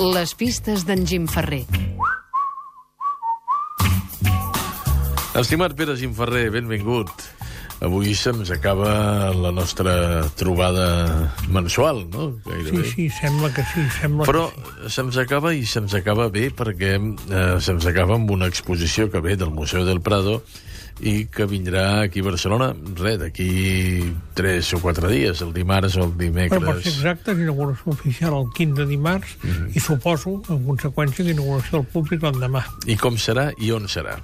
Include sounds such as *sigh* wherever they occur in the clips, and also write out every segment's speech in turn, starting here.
Les pistes d'en Jim Ferrer. Estimat Pere Gimferrer, benvingut. Avui se'ns acaba la nostra trobada mensual, no? Sí, Gairebé. sí, sembla que sí, sembla Però que sí. se'ns acaba i se'ns acaba bé perquè eh, se'ns acaba amb una exposició que ve del Museu del Prado i que vindrà aquí a Barcelona, res, d'aquí tres o quatre dies, el dimarts o el dimecres. Però per ser exactes, inauguració oficial el 15 de dimarts Mhm. i suposo, en conseqüència, que inauguració al públic l'endemà I com serà i on serà?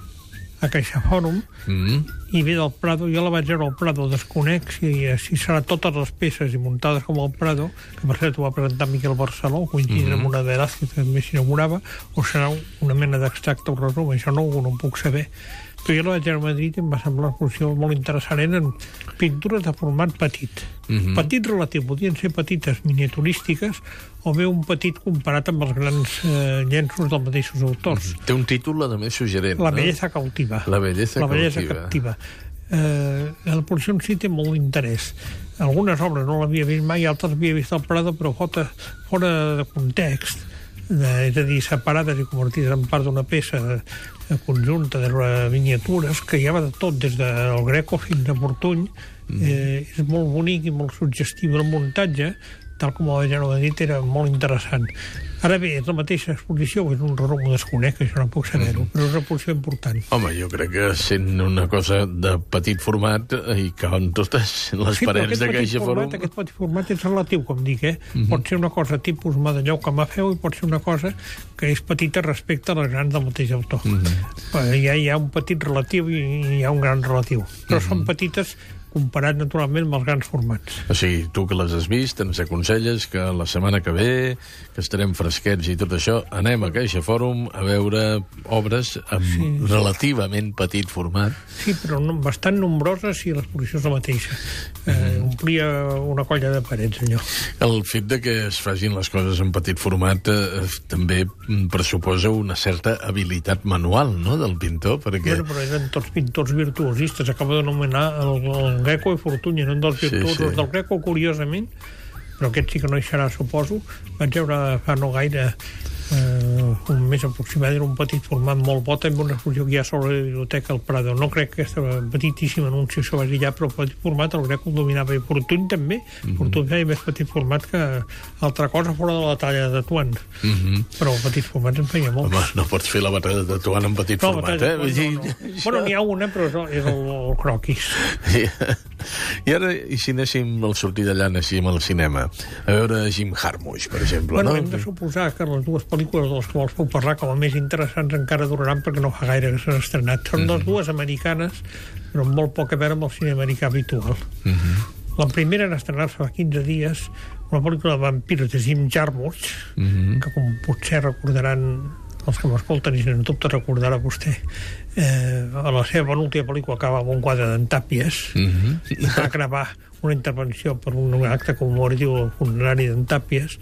a Caixa Fòrum Mm i ve del Prado, jo la vaig veure al Prado, desconec si, si serà totes les peces i muntades com el Prado, que per cert ho va presentar Miquel Barceló, coincidint amb una de Velázquez que també s'inaugurava, o serà una mena d'extracte o resum, això no, no ho puc saber. Però jo la vaig veure a Madrid i em va semblar una exposició molt interessant. Eren pintures de format petit. Mhm. Petit relatiu, podien ser petites miniaturístiques o bé un petit comparat amb els grans eh, llenços dels mateixos autors. Té un títol, a més, suggerent, La no? bellesa cautiva. La bellesa la bellesa cautiva. captiva. Eh, la posició en si té molt d'interès. Algunes obres no l'havia vist mai, altres havia vist al Prado, però fora, fora de context, és a dir, separades i convertides en part d'una peça conjunta de miniatures, que hi ha de tot, des del Greco fins a Fortuny, eh, és molt bonic i molt suggestiu el muntatge, tal com ja ho he dit, era molt interessant. Ara bé, és la mateixa exposició, és un ho desconec, això no puc saber-ho, però és una exposició important. Home, jo crec que sent una cosa de petit format i que en totes les Sí, parets de Caixa format. Aquest petit format és relatiu, com dic, eh? Mhm. Pot ser una cosa tipus medalló que Mafeu i pot ser una cosa que és petita respecte a les grans del mateix autor. Mhm. hi, ha, hi ha un petit relatiu i hi ha un gran relatiu. Però Mhm. són petites comparat naturalment amb els grans formats. O sigui, tu que les has vist, ens aconselles que la setmana que ve, que estarem fresquets i tot això, anem a Caixa Fòrum a veure obres amb sí. relativament petit format. Sí, però no, bastant nombroses i l'exposició és la mateixa. Eh, Mhm. omplia una colla de parets, allò. El fet de que es facin les coses en petit format eh, també mm, pressuposa una certa habilitat manual, no?, del pintor, perquè... Bueno, però eren tots pintors virtuosistes. Acaba d'anomenar el, el Greco i Fortuny, eren dels Sí, virtuosos sí. del Greco, curiosament, però aquest sí que no hi serà, suposo. Vaig veure fa no gaire eh, un mes aproximat, era un petit format molt bo, també una exposició que hi ha sobre la biblioteca al Prado. No crec que aquesta petitíssima anunci això vagi allà, però petit format, el Greco el dominava i Fortuny també. Mhm. Fortuny feia més petit format que altra cosa fora de la talla de Tuan. Mm -hmm. Però el petit format en feia molt. Home, no pots fer la batalla de Tuan en petit No, format, batalla eh? Tuan, no, no. Bueno, n'hi ha una, però és el, el, el croquis. I ara, i si anéssim al sortir d'allà, anéssim al cinema, a veure Jim Jarmusch, per exemple, Bueno, no? hem de suposar que les dues pel·lícules de les quals puc parlar com a més interessants encara duraran perquè no fa gaire que s'han estrenat. Són Mhm. les dues americanes, però amb molt poc a veure amb el cine americà habitual. Mhm. La primera en estrenar-se fa 15 dies, una pel·lícula de vampirs de Jim Jarmusch, Mhm. que com potser recordaran els que m'escolten i sens dubte recordarà vostè eh, a la seva penúltima pel·lícula acaba amb un quadre d'en Tàpies Mhm. i va gravar una intervenció per un acte commemoratiu al funerari d'en Tàpies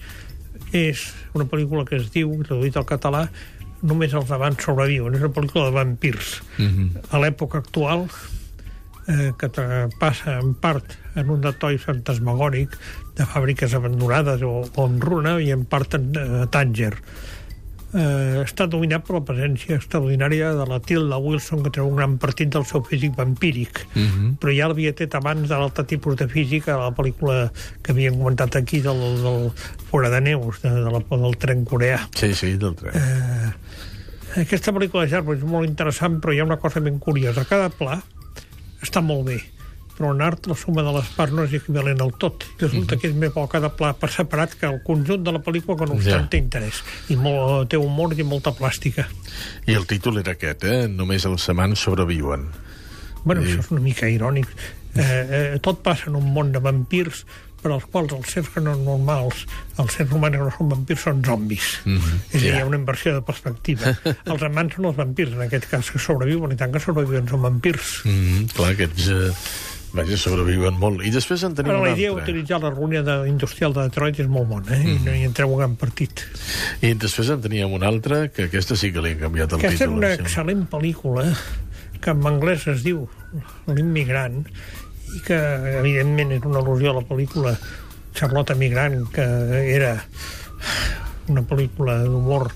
és una pel·lícula que es diu, traduït al català només els abans sobreviuen. És una pel·lícula de vampirs. Mhm. a l'època actual eh, que passa en part en un detall fantasmagòric de fàbriques abandonades o, o en runa i en part en eh, Tànger eh, està dominat per la presència extraordinària de la Tilda Wilson que treu un gran partit del seu físic vampíric Mhm. però ja l'havia tret abans de l'altre tipus de física a la pel·lícula que havíem comentat aquí del, del Fora de Neus de, de la, del tren coreà Sí, sí, del tren. Eh, aquesta pel·lícula de Jarbo és molt interessant, però hi ha una cosa ben curiosa. Cada pla està molt bé, però en art la suma de les parts no és equivalent al tot. Resulta que és més bo cada pla per separat que el conjunt de la pel·lícula, que no obstant Ja. té interès. I molt, té humor i molta plàstica. I el títol era aquest, eh? Només els amants sobreviuen. Bueno, Sí. això és una mica irònic. Eh, eh, tot passa en un món de vampirs per als quals els sers que no normals, els sers humans que no són vampirs, són zombis. Mhm, És a dir, hi ha una inversió de perspectiva. *laughs* els amants són els vampirs, en aquest cas, que sobreviuen, i tant que sobreviuen són vampirs. Mm, clar, aquests... Eh, vaja, sobreviuen molt. I després en tenim Però un la idea d'utilitzar la ruïna de, industrial de Detroit és molt bona, eh? I no hi entreu un gran partit. I després en teníem un altre, que aquesta sí que li han canviat el Aquesta és títol. una em sembla. excel·lent pel·lícula que en anglès es diu L'immigrant i que evidentment és una al·lusió a la pel·lícula Charlotte Migrant que era una pel·lícula d'humor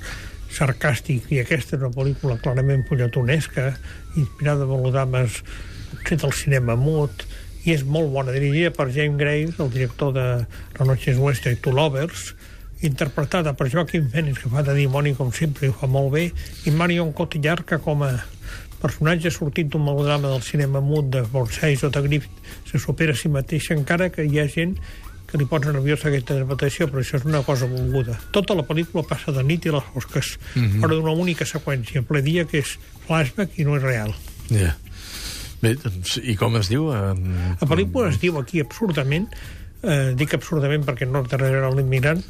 sarcàstic i aquesta és una pel·lícula clarament polletonesca, inspirada en melodrames potser del cinema mut, i és molt bona, dirigida per James Graves, el director de La noche es nuestra i Two Lovers, interpretada per Joaquim Phoenix, que fa de dimoni com sempre i ho fa molt bé, i Marion Cotillard, que com a personatge sortit d'un melodrama del cinema mut de Borseis o de Griffith se supera a si mateixa, encara que hi ha gent que li posa nerviosa aquesta interpretació, però això és una cosa volguda. Tota la pel·lícula passa de nit i les fosques, mm -hmm. però d'una única seqüència, ple dia, que és flashback i no és real. Ja. Yeah. Bé, doncs, i com es diu? En... La pel·lícula es diu aquí absurdament, eh, dic absurdament perquè no darrere l'immigrant,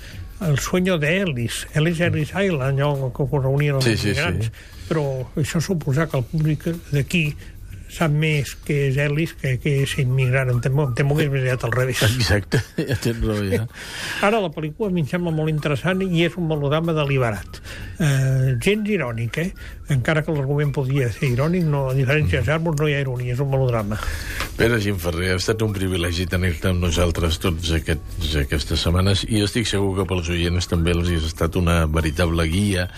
el sueño de Ellis, Ellis Ellis Island, allò que ho reunien els Sí, sí, immigrants, sí. però això suposa que el públic d'aquí sap més que és Ellis que, que és immigrant. Em temo, em temo que és més aviat al revés. Exacte, ja tens raó, ja. *laughs* Ara la pel·lícula a mi em sembla molt interessant i és un melodrama deliberat. Eh, gens irònic, eh? Encara que l'argument podia ser irònic, no, a diferència dels arbres no hi ha ironia, és un melodrama. Pere Gimferrer, ha estat un privilegi tenir-te amb nosaltres tots aquests, aquestes setmanes i estic segur que pels oients també els ha estat una veritable guia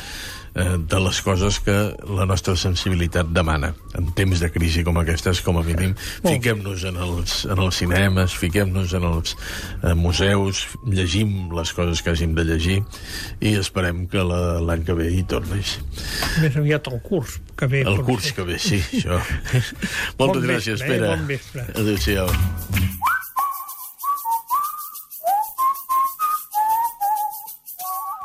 eh, de les coses que la nostra sensibilitat demana. En temps de crisi com aquestes, com a mínim, fiquem-nos en, els, en els cinemes, fiquem-nos en els eh, museus, llegim les coses que hàgim de llegir i esperem que la- l'any que ve hi tornis. Més aviat el curs que ve. El curs que ve, sí, això. *laughs* Moltes Bon gràcies, vespre, eh? Pere. Bon vespre. Adéu-siau.